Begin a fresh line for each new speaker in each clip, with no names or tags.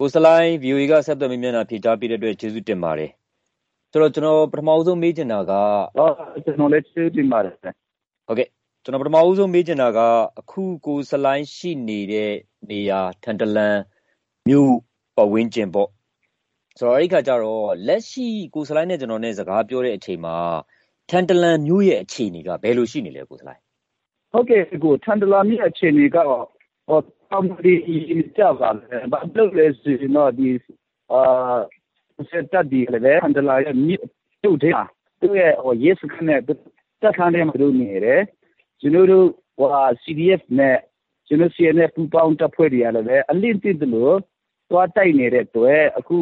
ကိုဆလိုင်း VOA က ဆက်သွယ်မေးမြန်းတာ ဖြေကြားပေးတဲ့အတွက် ကျေးဇူးတင်ပါတယ်။ဆိုတော့ ကျနော် ပထမဦးဆုံးမေးချင်တာက
ကျနော်လည်း ကျေးဇူးတင်ပါတယ်။
ဟုတ်ကဲ့။ကျနော် ပထမဦးဆုံးမေးချင်တာက အခု ကိုဆလိုင်းရှိနေတဲ့နေရာ ထန်တလန်မြို့ပတ်ဝန်းကျင်ပေါ့။ဆိုတော့ အဲဒီအခါကျတော့ လက်ရှိ ကိုဆလိုင်းနဲ့ ကျနော်နဲ့ စကားပြောတဲ့အချိန်မှာ ထန်တလန်မြို့ရဲ့အခြေအနေက ဘယ်လိုရှိနေလဲ ကိုဆလိုင်း။
ဟုတ်ကဲ့ ထန်တလန်မြို့အခြေအနေကတော့ ကောင်းဒီကြပါလေဘာလို့လဲဆိုတော့ဒီအာစစ်တပ်ဒီလည်းဟန်ဒလာရဲ့မြစ်တို့တဲ့သူရဲ့ဟို yes ခနဲ့တက်ခန်းထဲမှာတို့နေတယ်ကျွန်တော်တို့ဟို CDF နဲ့ကျွန်တော် CNF ပူပေါင်းတပ်ဖွဲ့တွေရတယ်ပဲအလင်းတိတယ်လို့သွားတိုက်နေတဲ့တွေ့အခု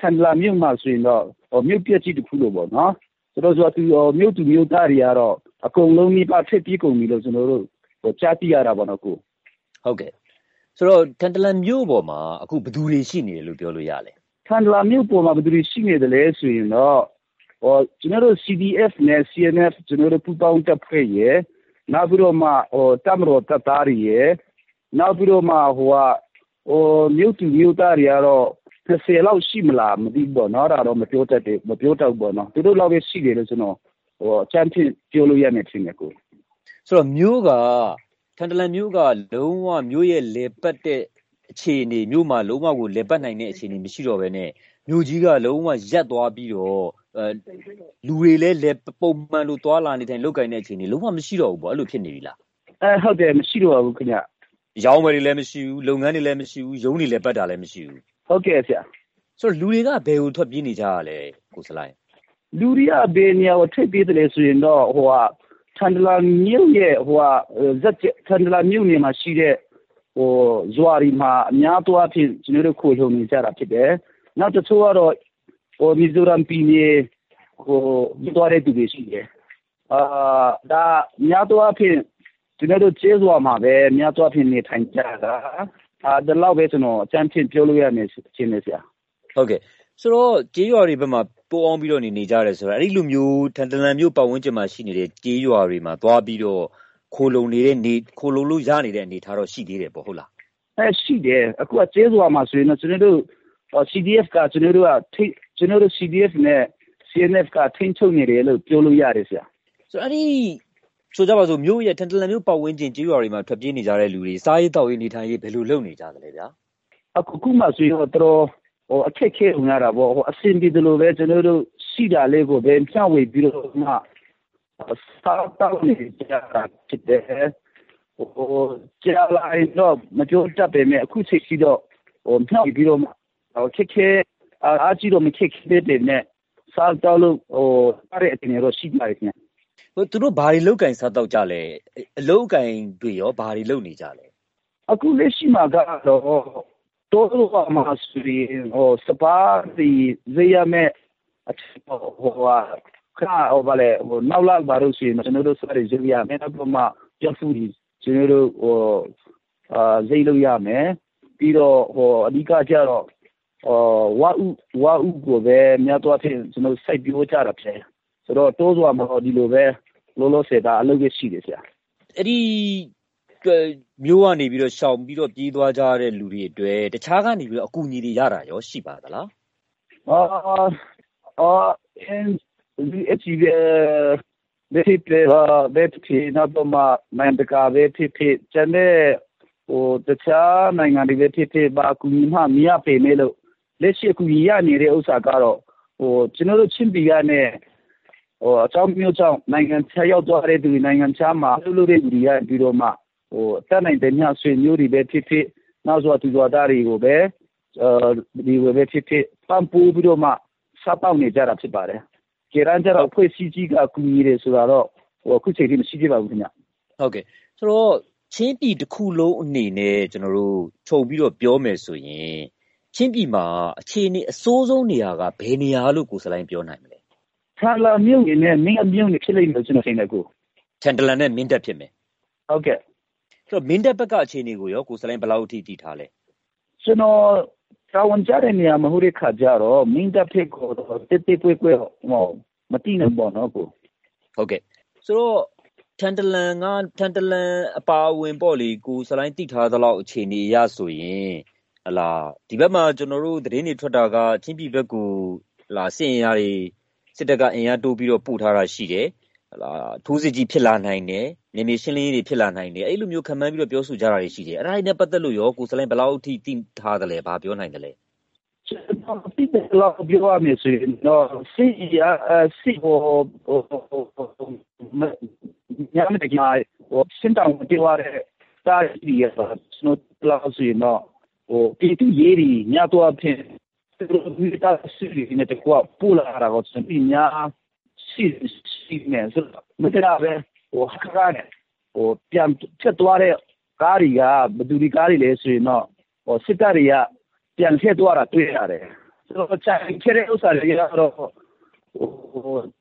ဆန်လာမြို့မှာဆိုရင်တော့ဟိုမြို့ပြည့်ကြီးတစ်ခုလို့ပေါ့နော်ဆိုတော့ဆိုသူမြို့သူမြို့သားတွေကတော့အကုန်လုံးမိပါဖြစ်ပြီးကုန်ပြီလို့ကျွန်တော်တို့ဟိုကြားသိရတာပေါ့နော်ကို
ဟုတ်ကဲ့ ဆိုတော့ထန်တလန်မြို့ပေါ်မှာအခုဘယ်သူတွေရှိနေတယ်လို့ပြောလို့ရလဲ
ထန်တလန်မြို့ပေါ်မှာဘယ်သူတွေရှိနေတယ်လဲဆိုရင်တော့ဟောကျွန်တော်တို့ CDF နဲ့ CNF ကျွန်တော်တို့ပူးပေါင်းတပ်ဖွဲ့ရဲ့နောက်ပြီးတော့မှဟိုတမတော်တပ်သားတွေရဲ့နောက်ပြီးတော့မှဟိုကဟိုမြို့သူမြို့သားတွေကတော့30လောက်ရှိမလားမသိဘူးပေါ့နော်ဒါတော့မပြောတတ်တယ်မပြောတတ်ဘူးပေါ့နော်သူတို့လောက်ပဲရှိတယ်လို့ကျွန်တော်ဟိုချမ်းဖြစ်ပြောလို့ရမယ်ထင်တယ်ကို
ဆိုတော့မြို့က ထန်တလန်မြို့က လုံးဝ မြို့ရဲ့လယ်ပတ်တဲ့ အခြေအနေ မြို့မှာ လုံးဝကို လည်ပတ်နိုင်တဲ့ အခြေအနေ မရှိတော့ဘဲနဲ့ မြို့ကြီးက လုံးဝရပ်သွားပြီးတော့ လူတွေလည်းလည်ပုံမှန်လို သွားလာနေထိုင် လုပ်ကိုင်တဲ့ အခြေအနေ လုံးဝ မရှိတော့ဘူးပေါ့ အဲ့လို ဖြစ်နေပြီလား
အဲဟုတ်တယ် မရှိတော့ဘူးခင်ဗျ
ရောင်းဝယ်တွေလည်း မရှိဘူး လုပ်ငန်းတွေလည်း မရှိဘူး ရုံးတွေ လည်းပတ်တာလည်း မရှိဘူး
ဟုတ်ကဲ့ဆရာ
ဆိုတော့ လူတွေက ဘယ်ကို ထွက်ပြေးနေကြရလဲ ကိုစလိုင်း
လူတွေက ဘယ်နေရာကို ထွက်ပြေးတယ်ဆိုရင်တော့ဟိုက ထန်ဒလာမြို့ရဲ့ဟိုကဇက်ထန်ဒလာမြို့နေမှာရှိတဲ့ဟိုဇွာရီမှာအများသောဖြင့်ကျွန်တော်တို့ခိုလုံနေကြတာဖြစ်တယ်။နောက်တစ်ချို့ကတော့ဟိုမီဇိုရမ်ပြည်နယ်ဟိုဒီတော်တဲ့သူတွေရှိတယ်။အာဒါများသောဖြင့်ကျွန်တော်တို့ကျေးဇူးမှာပဲများသောဖြင့်နေထိုင်ကြတာ။အာဒါတော့ပဲကျွန်တော်အချမ်းဖြင့်ပြောလို့ရမယ်ရှင်နေဆရာ။
ဟုတ်ကဲ့ ဆိုတော့ ကျေးရွာတွေဘက်မှာပိုအောင်ပြီးတော့နေနေကြတယ်ဆိုတော့ အဲ့ဒီလိုမျိုး ထန်တလန်မျိုးပတ်ဝန်းကျင်မှာရှိနေတဲ့ ကျေးရွာတွေမှာ သွားပြီးတော့ ခိုလုံနေတဲ့နေခိုလုံလို့ရနေတဲ့ အနေထားတော့ ရှိသေးတယ်ပေါ့ ဟုတ်လား
အဲရှိတယ် အခုက ကျေးဇူးမှာဆိုရင်တော့ ကျွန်တော်တို့ CDF က ကျွန်တော်တို့ကကျွန်တော်တို့ CDF နဲ့ CNF က ထိန်းချုပ်နေတယ်လို့ ပြောလို့ရတယ်ဆရာ
ဆိုတော့ အဲ့ဒီ ဆိုကြပါစို့မြို့ရဲ့ထန်တလန်မြို့ ပတ်ဝန်းကျင် ကျေးရွာတွေမှာ ထွက်ပြေးနေကြတဲ့လူတွေ စားရေးတောက်ရေး နေထိုင်ရေး ဘယ်လိုလုပ်နေကြသလဲဗျာ
အခုခုမှဆိုရင် တော့တော် ဟိုအခက်ခဲဝင်ရတာပေါ့ဟိုအစင်ပြီးတယ်လို့ပဲကျွန်တော်တို့ရှိတာလေးကိုပဲဖြန့်ဝေပြီးတော့မှစားတောက်နေကြတာဖြစ်တယ်ဟိုကြာလာတော့မပြောတတ်ပေမဲ့အခုချိန်စီတော့ဟိုဖြန့်ပြီးတော့ခက်ခဲအားကြီးတော့မခက်ခဲတဲ့နဲ့စားတောက်လို့ဟိုအဲ့တဲ့အနေတော့ရှိပါတယ်ခင်ဗျ
ဟိုသူတို့ဘာတွေလောက်ကင်စားတောက်ကြလဲအလောက်ကင်တွေရောဘာတွေလုပ်နေကြလဲ
အခုလက်ရှိမှာကတော့ 多的话嘛，属于哦十八的这样咩，啊，我啊，看我把嘞，我脑拉把都是，那都是的这样，那个嘛，要注意，这个我啊，这路样咩，比如我你家家咯，哦，我屋我屋个呗，人家多天，这种晒比我家的便宜，所以多说嘛，你路呗，老老实实，那个细的些。
အဲ့ဒီ မြို့ကနေပြီးတော့ ရှောင်ပြီးတော့ ပြေးသွားကြတဲ့ လူတွေအတွက် တခြားကနေပြီးတော့ အကူအညီတွေ ရတာရော ရှိပါသလား
အာအာအင်းဒီအချီပဲဘယ်ဖြစ်လဲဘယ်ဖြစ် နောက်တော့မှ နိုင်တကာပဲဖြစ်ဖြစ် ကျန်တဲ့ဟိုတခြားနိုင်ငံတွေပဲဖြစ်ဖြစ် ဘာကူညီမှ မရပေမဲ့လို့ လက်ရှိကူညီရနေတဲ့ ဥစ္စာကတော့ဟိုကျွန်တော်တို့ ချင်းပြည်ကနေဟိုအကြောင်းမျိုးကြောင့် နိုင်ငံခြားရောက်သွားတဲ့သူနိုင်ငံခြားမှာလှုပ်လှုပ်တဲ့လူတွေကပြီးတော့မှ ဟိုအသက်နိုင်တဲ့ညဆွေမျိုးတွေပဲဖြစ်ဖြစ်နောက်ဆိုသူတော်သားတွေကိုပဲအဲဒီဝယ်ပဲဖြစ်ဖြစ်ပန်းပိုးပြီးတော့မှစားပေါက်နေကြတာဖြစ်ပါတယ်။ကျေရန်ကြတော့ဖွဲ့စည်းကြီးကအကူကြီးတွေဆိုတာတော့ဟိုအခုချိန်ထိမရှိသေးပါဘူးခင်ဗျ။
ဟုတ်ကဲ့ဆိုတော့ချင်းပြည်တစ်ခုလုံးအနေနဲ့ကျွန်တော်တို့ခြုံပြီးတော့ပြောမယ်ဆိုရင်ချင်းပြည်မှာအခြေအနေအဆိုးဆုံးနေရာကဘယ်နေရာလို့ကိုစလိုင်းပြောနိုင်မလဲ။
ထန်လာမြို့နဲ့မင်းအမြို့နဲ့ဖြစ်လိမ့်မယ်ကျွန်တော်ထင်တယ်ကို။
ထန်တလန်နဲ့မင်းတက်ဖြစ်မယ်။
ဟုတ်ကဲ့
ဆိုတော့မင်းတပ်ဘက်ကအခြေအနေကိုရောကိုစလိုင်းဘယ်လောက်အထိတည်ထားလဲ
ကျွန်တော်တာဝန်ကျတဲ့နေရာမဟုတ်တဲ့ခါကျတော့မင်းတပ်ဖြစ်ကိုတစ်တစ်ကွဲကွဲဟောမတိနိုင်ပေါ့နော်ကို
ဟုတ်ကဲ့ဆိုတော့ထန်တလန်ကထန်တလန်အပါဝင်ပေါ့လေကိုစလိုင်းတိထားသလောက်အခြေအနေရဆိုရင်ဟလာဒီဘက်မှာကျွန်တော်တို့သတင်းတွေထွက်တာကချင်းပြည်ဘက်ကိုဟလာစစ်အင်အားတွေစစ်တပ်ကအင်အားတိုးပြီးတော့ပို့ထားတာရှိတယ်ဟလာ ထိုးစစ်ကြီးဖြစ်လာနိုင်တယ်နေမြေရှင်းလင်းရေးတွေ ဖြစ်လာနိုင်တယ် အဲ့လိုမျိုးခံမှန်းပြီးတော့ ပြောဆိုကြတာတွေရှိတယ် အဲ့ဒါတွေနဲ့ ပတ်သက်လို့ရော ကိုစလိုင်း ဘယ်လောက်အထိ သိထားတယ်လဲ ဘာပြောနိုင်တယ်လဲ
တိတယ်လောက် ပြောရမယ်ဆိုရင်တော့စီရစီဟိုညမတကမာဟိုစင်တောင်တေဝါတဲ့တာရီရပါစနိုလောက်ဆိုရင်တော့ဟိုတီတူရေးရီညတော့အဖြစ်သူတို့တာစီရီနဲ့တကွာပူလာတာကိုစပညာ စီစီနဲ့ဆိုမတရပဲဟိုခါနဲ့ဟိုပြန်ချက်သွားတဲ့ကားတွေကဘယ်သူဒီကားတွေလဲဆိုရင်တော့ဟိုစစ်တပ်တွေကပြန်ထည့်သွားတာတွေ့ရတယ်ဆိုတော့ချိုင်ချဲတဲ့ဥစ္စာတွေကတော့ဟို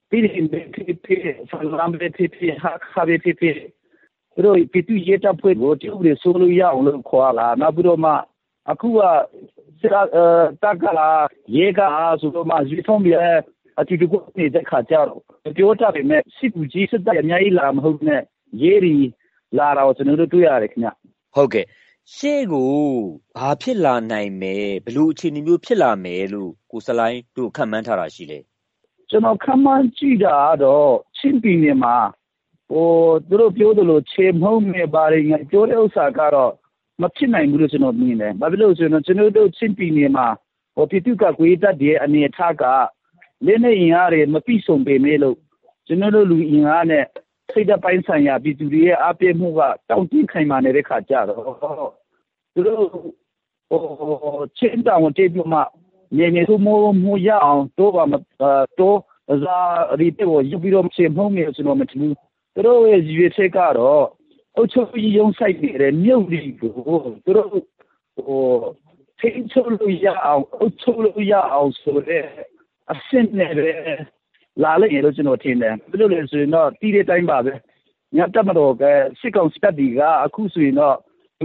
ပြည်ရင်ဖြစ်ဖြစ်ဖလမ်ပဲဖြစ်ဖြစ်ဟာခါပဲဖြစ်ဖြစ်သူတို့ပြည်သူရေးတပ်ဖွဲ့ကိုတူတွေဆိုလို့ရအောင်လို့ခေါ်လာနောက်ပြီးတော့မှအခုကစရာတက်ကလာရေကဆိုတော့မှဇီဖုံးပြ အတီတူကိုနေတဲ့ခါကြတော့ပြောတာပဲမဲ့စစ်ကူကြီးစစ်တပ်အများကြီးလာမဟုတ်နဲ့ရေးရီလာတော့ကျွန်တော်တို့တွေ့ရတယ်ခင်ဗျ
ဟုတ်ကဲ့ရှေ့ကိုဘာဖြစ်လာနိုင်မယ်ဘလို့အခြေအနေမျိုးဖြစ်လာမယ်လို့ကိုစလိုင်းတို့ခန့်မှန်းထားတာရှိလေ
ကျွန်တော်ခန့်မှန်းကြည့်တာတော့ချင်းပြည်နယ်မှာဟိုသူတို့ပြောသလိုခြေမုံနဲ့ဘာတွေငါပြောတဲ့ဥစ္စာကတော့မဖြစ်နိုင်ဘူးလို့ကျွန်တော်မြင်တယ်။ဘာဖြစ်လို့ဆိုတော့ကျွန်တော်တို့ချင်းပြည်နယ်မှာဟိုပြည်သူ့ကကွေးတတ်တဲ့အနေအထားက လက်နဲ့ရင်အားတွေမပြည့်စုံပေမဲ့လို့ကျွန်တော်တို့လူအင်အားနဲ့စိတ်ဓာတ်ပိုင်းဆိုင်ရာပြည်သူတွေရဲ့အားပေးမှုကတောင့်တင်းခိုင်မာနေတဲ့ခါကြတော့သူတို့ဟိုချင်းတောင်တေးပြမနေနေသူမိုးမိုးရအောင်တော့ပါမတော့ဇာရီတေကိုယူပြီးတော့ချေမုံနေကျွန်တော်မထဘူးသူတို့ရဲ့ရည်ရွယ်ချက်ကတော့အုတ်ချုပ်ကြီးရုံးဆိုင်နေတဲ့မြုပ်လေးကိုသူတို့ဟိုထိန်းချုပ်လို့ရအောင်အုတ်ချုပ်လို့ရအောင်ဆိုတဲ့ အဆင့်နဲ့ပဲလာလိုက်ရလို့ကျွန်တော်ထင်တယ်ဘယ်လိုလဲဆိုရင်တော့တီးတဲ့တိုင်းပါပဲညတက်မတော်ကစစ်ကောင်စတက်ဒီကအခုဆိုရင်တော့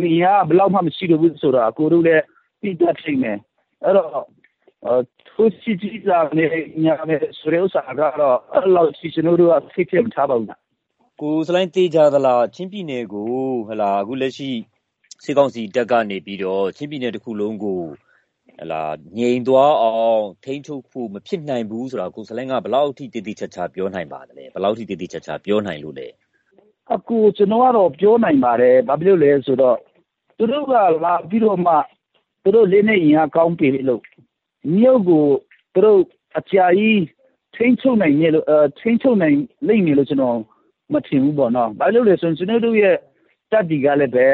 ဒီဟာဘလောက်မှမရှိတော့ဘူးဆိုတော့အကိုတို့လည်းပြီးတတ်နေတယ်အဲ့တော့သူစီကြီးလာနေညာမဲ့ဆိုရဲဥစားကတော့အဲ့လောက်စီကျွန်တော်တို့ကဖိဖြစ်ထားပါဘူး
ကိုစလိုင်းတေးကြသလားချင်းပြည်နယ်ကိုဟလာအခုလက်ရှိစစ်ကောင်စီတပ်ကနေပြီးတော့ချင်းပြည်နယ်တစ်ခုလုံးကိုဟလာ ငြိမ်သွားအောင် ထိန်းချုပ်ဖို့ မဖြစ်နိုင်ဘူးဆိုတာ ကိုစလိုင်းက ဘယ်လောက်ထိတည်တည်ချာချာ ပြောနိုင်ပါသလဲ ဘယ်လောက်ထိတည်တည်ချာချာ ပြောနိုင်လို့လဲ
အခု ကျွန်တော်ကတော့ ပြောနိုင်ပါတယ် ဘာဖြစ်လို့လဲဆိုတော့ သူတို့က လာပြီးတော့မှ သူတို့လေးနဲ့ရင်အား ကောင်းပြီလို့ မြို့ကို သူတို့ အကြာကြီး ထိန်းချုပ်နိုင်ရဲ့လို့အဲထိန်းချုပ်နိုင်လိမ့်မယ်လို့ ကျွန်တော် မထင်ဘူးပေါ့နော် ဘာလို့လဲဆိုရင်ကျွန်တော်တို့ရဲ့တက်ဒီကလည်းပဲ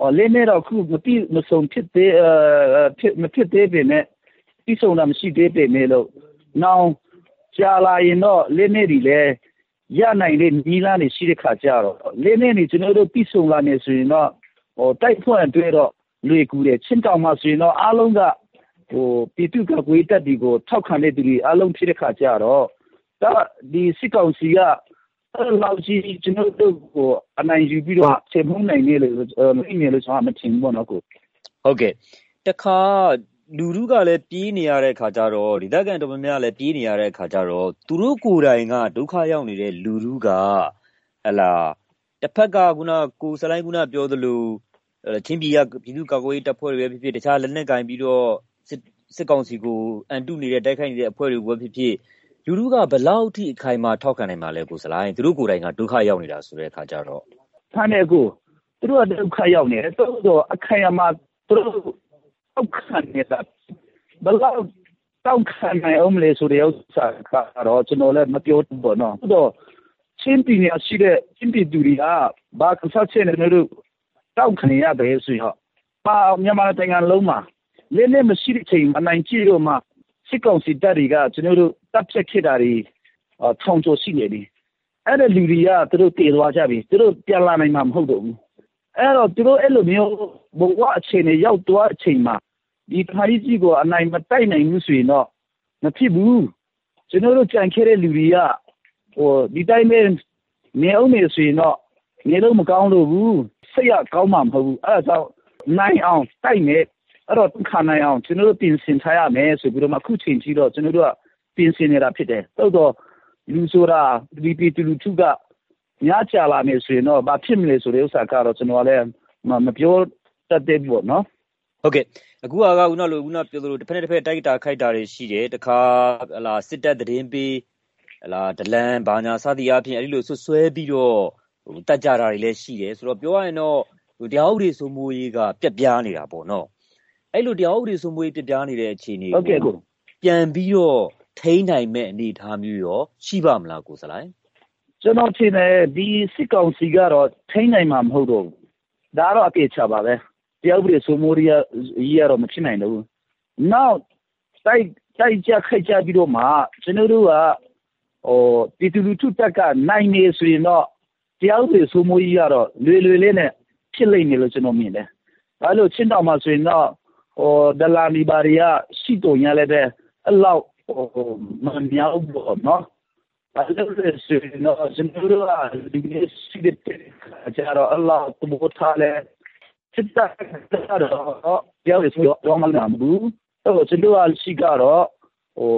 ဟောလေးနဲ့တော့ခုမပြီးမဆုံးဖြစ်သေးအဲဖြစ်မဖြစ်သေးပေမဲ့ပြီးဆုံးတာမရှိသေးပေမဲ့လို့နောင်ကြာလာရင်တော့လေးနဲ့ဒီလဲရနိုင်တဲ့နီလာနေရှိတဲ့ခါကျတော့လေးနဲ့နေကျွန်တော်တို့ပြီးဆုံးလာနေဆိုရင်တော့ဟိုတိုက်ဖွင့်အတွဲတော့လွေကူတယ်ချင်းတောင်မှဆိုရင်တော့အားလုံးကဟိုပြည်သူ့ကကွေးတက်ဒီကိုထောက်ခံတဲ့သူတွေအားလုံးဖြစ်တဲ့ခါကျတော့ဒါဒီစစ်ကောင်စီက အဲ့လောက်ကြီးကျွန်တော်တို့ကိုအနိုင်ယူပြီးတော့ချိန်မုန်းနိုင်နေလို့မိနေလို့ကျွန်တော်မထင်ဘူးပေါ့နော်ကို
ဟုတ်ကဲ့တခါလူလူကလည်းပြေးနေရတဲ့ခါကျတော့ဒေသခံတော်များများလည်းပြေးနေရတဲ့ခါကျတော့သူတို့ကိုယ်တိုင်ကဒုက္ခရောက်နေတဲ့လူလူကဟလာတစ်ဖက်ကခုနကိုစလိုင်းခုနပြောသလိုချင်းပြည်ကပြည်သူ့ကာကွယ်ရေးတပ်ဖွဲ့တွေပဲဖြစ်ဖြစ်တခြားလက်နက်ကင်ပြီးတော့စစ်စစ်ကောင်စီကိုအန်တုနေတဲ့တိုက်ခိုက်နေတဲ့အဖွဲ့တွေပဲဖြစ်ဖြစ် လူထုက ဘယ်လောက်ထိ အခိုင်အမာ ထောက်ခံနိုင်မှာလဲကိုစလိုင်းသူတို့ကိုယ်တိုင်က ဒုက္ခရောက်နေတာဆိုတဲ့အခါကျတော့
ဖမ်းတဲ့ကိုသူတို့က ဒုက္ခရောက်နေတယ်တော်တော် အခိုင်အမာ သူတို့ ထောက်ခံနေတာ ဘယ်လောက်တောက်ခံနိုင်အောင်လဲဆိုတဲ့ဥစ္စာကတော့ ကျွန်တော်လည်း မပြောဘူးပေါ့နော်တော် ချင်းပြည်နယ်ရှိတဲ့ ချင်းပြည်သူတွေက ဘာကစားချင်တယ်လို့တောက်ခံရတယ်ဆိုရင်ပါမြန်မာနိုင်ငံလုံးမှာလေးလေးမရှိတဲ့ချိန်အနိုင်ကြည့်တော့မှ စစ်ကောင်စီတပ်တွေက ကျွန်တော် တို့တပ်ဖြတ်ခဲ့တာတွေထောင်ကျော်ရှိနေပြီအဲ့ဒါလူတွေကသူတို့တည်သွားကြပြီသူတို့ပြန်လာနိုင်မှာမဟုတ်တော့ဘူးအဲ့တော့သူတို့အဲ့လိုမျိုးဘဝအခြေအနေရောက်သွားအချိန်မှာဒီခါကြီးကြီးကိုအနိုင်မတိုက်နိုင်ဘူးဆိုရင်တော့မဖြစ်ဘူးကျွန်တော်တို့ကြံခဲ့တဲ့လူတွေကဟိုဒီတိုင်းပဲနေအောင်နေဆိုရင်တော့နေလို့မကောင်းလို့ဘူးစိတ်ရကောင်းမှာမဟုတ်ဘူးအဲ့ဒါကြောင့်နိုင်အောင်တိုက်မယ်အဲ့တော့ခါနိုင်အောင်ကျွန်တော်တို့ပြင်ဆင်ထားရမယ်ဆိုပြီးတော့မှအခုချိန်ကြီးတော့ကျွန်တော်တို့က ပြင်ဆင်နေတာဖြစ်တယ်တိုးတော့လူဆိုတာဒီပီတူလူထုကများချလာမယ်ဆိုရင်တော့ဘာဖြစ်မလဲဆိုတဲ့ဥစ္စာကတော့ကျွန်တော်လည်းမပြောတတ်သေးဘူးနော်
ဟုတ်ကဲ့အခုကခုနလိုခုနပြောသလိုတစ်ဖက်နဲ့တစ်ဖက်တိုက်တာခိုက်တာတွေရှိတယ်တခါဟလာစစ်တပ်သတင်းပေးဟလာဒလန်ဘာညာစသည်အပြင်အဲ့ဒီလိုဆွဆွဲပြီးတော့ဟိုတတ်ကြတာတွေလည်းရှိတယ်ဆိုတော့ပြောရရင်တော့ဟိုတရားဥပဒေစိုးမိုးရေးကပြက်ပြားနေတာပေါ့နော်အဲ့လိုတရားဥပဒေစိုးမိုးရေးပြက်ပြားနေတဲ့အခြေအနေ
ကိုဟုတ်ကဲ့ကို
ပြန်ပြီးတော့ ထိန်းနိုင်မဲ့အနေအထားမျိုးရော ရှိပါမလားကိုစလိုင်း
ကျွန်တော်ထင်တယ်ဒီစစ်ကောင်စီကတော့ထိန်းနိုင်မှာမဟုတ်တော့ဘူးဒါတော့အပြည့်ချပါပဲတရားဥပဒေစိုးမိုးရေးကြီးကတော့မဖြစ်နိုင်တော့ဘူးနောက်တိုက်တိုက်ကြခိုက်ကြပြီးတော့မှကျွန်တော်တို့ကဟိုပြည်သူလူထုတက်ကနိုင်နေဆိုရင်တော့တရားဥပဒေစိုးမိုးရေးကတော့လွယ်လွယ်လေးနဲ့ဖြစ်လိမ့်မယ်လို့ကျွန်တော်မြင်တယ်။အဲလိုချင်းတောင်မှာဆိုရင်တော့ဟိုဒလာမီဘာရီယာရှိတုံရလည်းပဲအဲ့လောက်ဟို မမြောက်ဘူးနော်။အဲလိုဆိုရင်တော့ကျွန်တော်တို့ကဒီနေ့ရှိတဲ့ကြတော့အလ္လာဟ်တဘောထားလဲစစ်တပ်ကတော့ပြောရစီတော့မနာဘူး။အဲ့တော့ကျွန်တော်ကရှိကတော့ဟို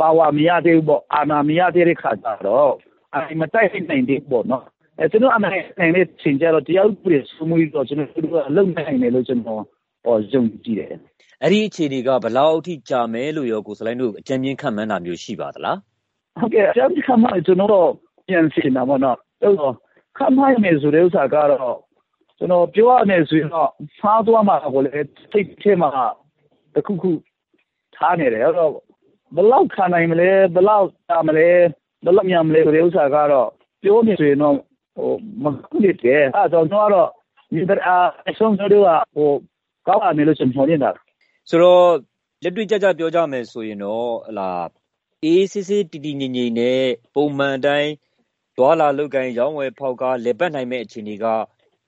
ပါဝါမရသေးဘူးပေါ့အာနာမရသေးတဲ့ခါကျတော့အဲ့မတိုက်နိုင်သေးဘူးပေါ့နော်အဲကျွန်တော်အမှန်နိုင်တဲ့ချိန်ကျတော့တရားဥပဒေစိုးမိုးတော့ကျွန်တော်တို့ကလုံနိုင်တယ်လို့ကျွန်တော်ဟော ယုံကြည်တယ်
အဲ့ဒီအခြေအနေကဘယ်လောက်အထိကြာမယ်လို့ရောကိုစလိုင်းတို့အကြံဉာဏ်ခံမှန်းတာမျိုးရှိပါသလား
ဟုတ်ကဲ့အကြံဉာဏ်ခံမှန်းကျွန်တော်တို့ပြန်စီနာမနော်တော့ခံမှန်းမယ်ဆိုတဲ့ဥစ္စာကတော့ကျွန်တော်ပြောရမယ်ဆိုရင်တော့စားသွားမှာကိုလည်းစိတ်ထဲမှာတခုခုထားနေတယ်အဲ့တော့ဘယ်လောက်ခံနိုင်မလဲဘယ်လောက်တာမလဲဘယ်လောက်မြန်မလဲဆိုတဲ့ဥစ္စာကတော့ပြောနေဆိုရင်တော့ဟိုမခုနေတယ်အဲ့တော့ကျွန်တော်ကတော့ဒီအဆုံးတို့ကဟို ကောင်းပါမယ်လို့ကျွန်တော်နေတာ
ဆိုတော့လက်တွေ့ကြကြပြောကြမယ်ဆိုရင်တော့ဟလာအေးစစ်စစ်တီတီငိမ့်ငိမ့်နဲ့ပုံမှန်တိုင်းဒွာလာလုတ်ကိုင်းရောင်းဝယ်ဖောက်ကားလေပတ်နိုင်မဲ့အခြေအနေက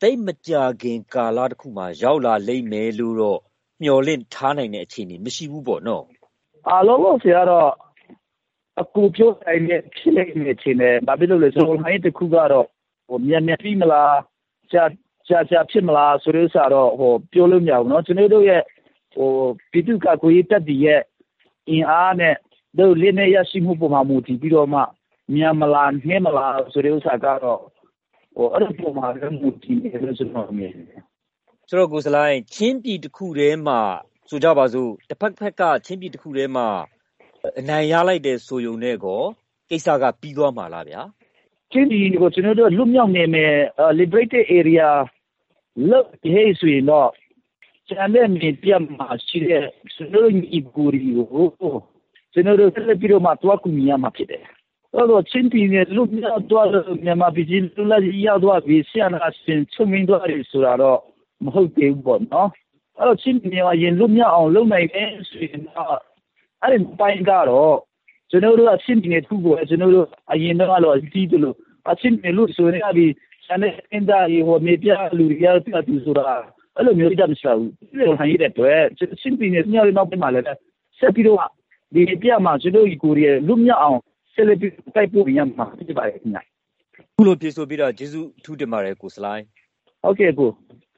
တိတ်မကြခင်ကာလတစ်ခုမှရောက်လာလိမ့်မယ်လို့တော့မျှော်လင့်ထားနိုင်တဲ့အခြေအနေမရှိဘူးပေါ့နော်
အားလုံးလို့ဆရာတော့အကူပြောတိုင်းနဲ့ဖြစ်နေနေချင်းနဲ့ဘာဖြစ်လို့လဲဆိုတော့ဟိုင်းတစ်ခုကတော့ဟိုမြန်မြန်ပြီးမလားကြာ ကြာကြာဖြစ်မလားဆိုတဲ့ဥစ္စာတော့ဟိုပြောလို့မရဘူးเนาะကျွန်တော်တို့ရဲ့ဟိုပြည်သူ့ကကိုရေးတက်တည်ရဲ့အင်အားနဲ့တို့လင်းနေရရှိမှုပုံမှာမူတည်ပြီးတော့မှမြန်မလားနှဲမလားဆိုတဲ့ဥစ္စာကတော့ဟိုအဲ့ဒီပုံမှာလည်းမူတည်နေလို့ကျွန်တော်မြင်တယ်
ဆိုတော့ကိုစလိုင်းချင်းပြည်တစ်ခုတည်းမှာဆိုကြပါစို့တစ်ဖက်ဖက်ကချင်းပြည်တစ်ခုတည်းမှာအနိုင်ရလိုက်တဲ့ဆိုယုံနဲ့ကောကိစ္စကပြီးသွားမှာလားဗျာ
ချင်းဒီကိုကျွန်တော်တို့လွတ်မြောက်နေမယ် liberated area လို့ဟဲ့ဆိုရင်တော့ကျန်တဲ့မြေပြတ်မှာရှိတဲ့ကျွန်တော်ညီကူရီကိုကျွန်တော်တို့ဆက်လက်ပြီးတော့မှတွားကူညီရမှာဖြစ်တယ်အဲ့တော့ချင်းပြည်နယ်လွတ်မြောက်သွားမြန်မာပြည်ကြီးလူလာရသွားပြီးဆရာနာစင်ချုံမင်းသွားရဆိုတာတော့မဟုတ်သေးဘူးပေါ့နော်အဲ့တော့ချင်းပြည်နယ်ကရင်လွတ်မြောက်အောင်လုပ်နိုင်တယ်ဆိုရင်တော့အဲ့ဒီပိုင်းကတော့ကျွန်တော်တို့အချင်းပြည်နယ်သူ့ကိုကျွန်တော်တို့အရင်တော့လို့အကြည့်တယ်လို့အချင်းပြည်လို့ဆိုနေပြီ ဆန်တဲ့အင်းသားရေဟိုမြေပြလူရပြတူဆိုတာအဲ့လိုမျိုးတတ်မရှိဘူးဒီလိုဟန်ရတဲ့အတွက်ချင်းပြည်နယ်ညောင်းနောက်ပြန်လာလဲဆက်ပြီးတော့ဒီပြမှာကျွန်တော်ဒီကိုရီးယားလူမြောက်အောင်ဆက်လက်ပြီးတိုက်ပို့ရမှာဖြစ်ပါတယ်ခင်ဗျာ
ခုလိုပြေဆိုပြီးတော့ဂျေစုထူးတင်ပါတယ်ကိုစလိုင်း
ဟုတ်ကဲ့ကို